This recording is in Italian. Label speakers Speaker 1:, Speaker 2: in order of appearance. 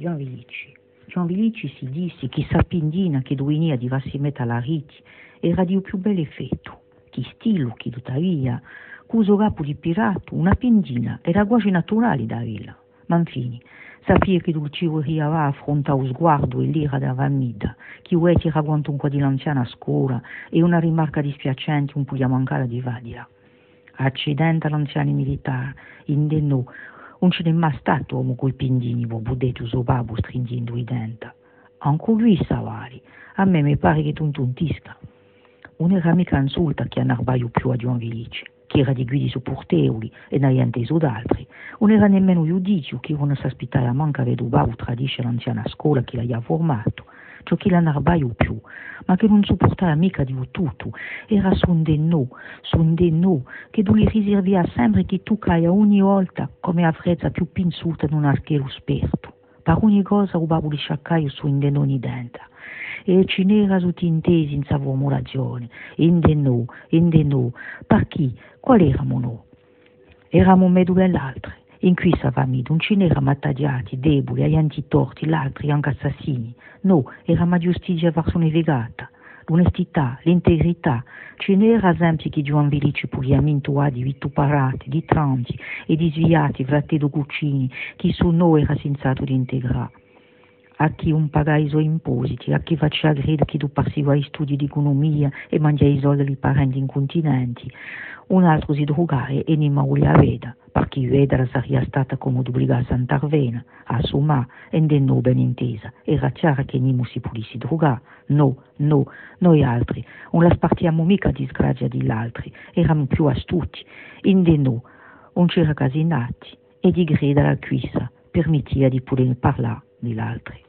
Speaker 1: Gian Vilici. Gian Vilici si disse che sa pindina che duinia di vassimeta alla riti era di più bel effetto, che stilo, che tuttavia, cuso capo di pirato, una pindina era quasi naturale da villa. Ma infine, sapere che Dulcivo va affrontare lo sguardo e l'ira della mida, che ueti racconta un po' di l'anziana scuola e una rimarca dispiacente un po' di mancare di vadia. Accidente all'anziano militare, indennò, non ce n'è mai stato uomo coi pindini, vo budetto suo babbo stringendo i denti. Anche lui savari, a me mi pare che tuntuntisca. Non era mica insulta che annarbaio più a Gian Felice che era di guidi supportevoli e non hai inteso d'altri. Non era nemmeno giudizio che uno si aspettava manca veduvavo tradisce l'anziana scuola che l'ha formato, ciò che l'annarbaio più, ma che non supportava mica di tutto, era son denno, son denno, che tu li riservia sempre che tu caia ogni volta come a frezza più pinzuta in un archero sperto. Per ogni cosa rubavo di sciaccaio su in denoni denta e ci n'era tutti intesi in sua formulazione, inde no, inde no, per chi, qual eravamo noi? Eravamo medulle l'altro, in cui ci n'eravamo attaggiati, deboli, agli antitorti, l'altri anche assassini, no, eravamo giustizia verso un'evegata, l'onestità, l'integrità, ce n'era esempi che Gian Vilici podia mintuare di vituperati, di tranti e di sviati, fratelli cucini, che su noi era sensato di integrare a chi un paga i suoi impositi, a chi faceva credere che tu passiva ai studi di economia e mangiava i soldi dei parenti incontinenti. Un altro si drogava e non voleva vedere, perché vedere sarebbe stata come obbligarsi a intervenire, a sommare e non ben intesa. Era chiaro che non si potesse drogare. No, no, noi altri non la spartiamo mica a disgrazia degli altri, eravamo più astuti. Inde no, non c'era casinati e di grida la cuissa permetteva di poter parlare degli altri.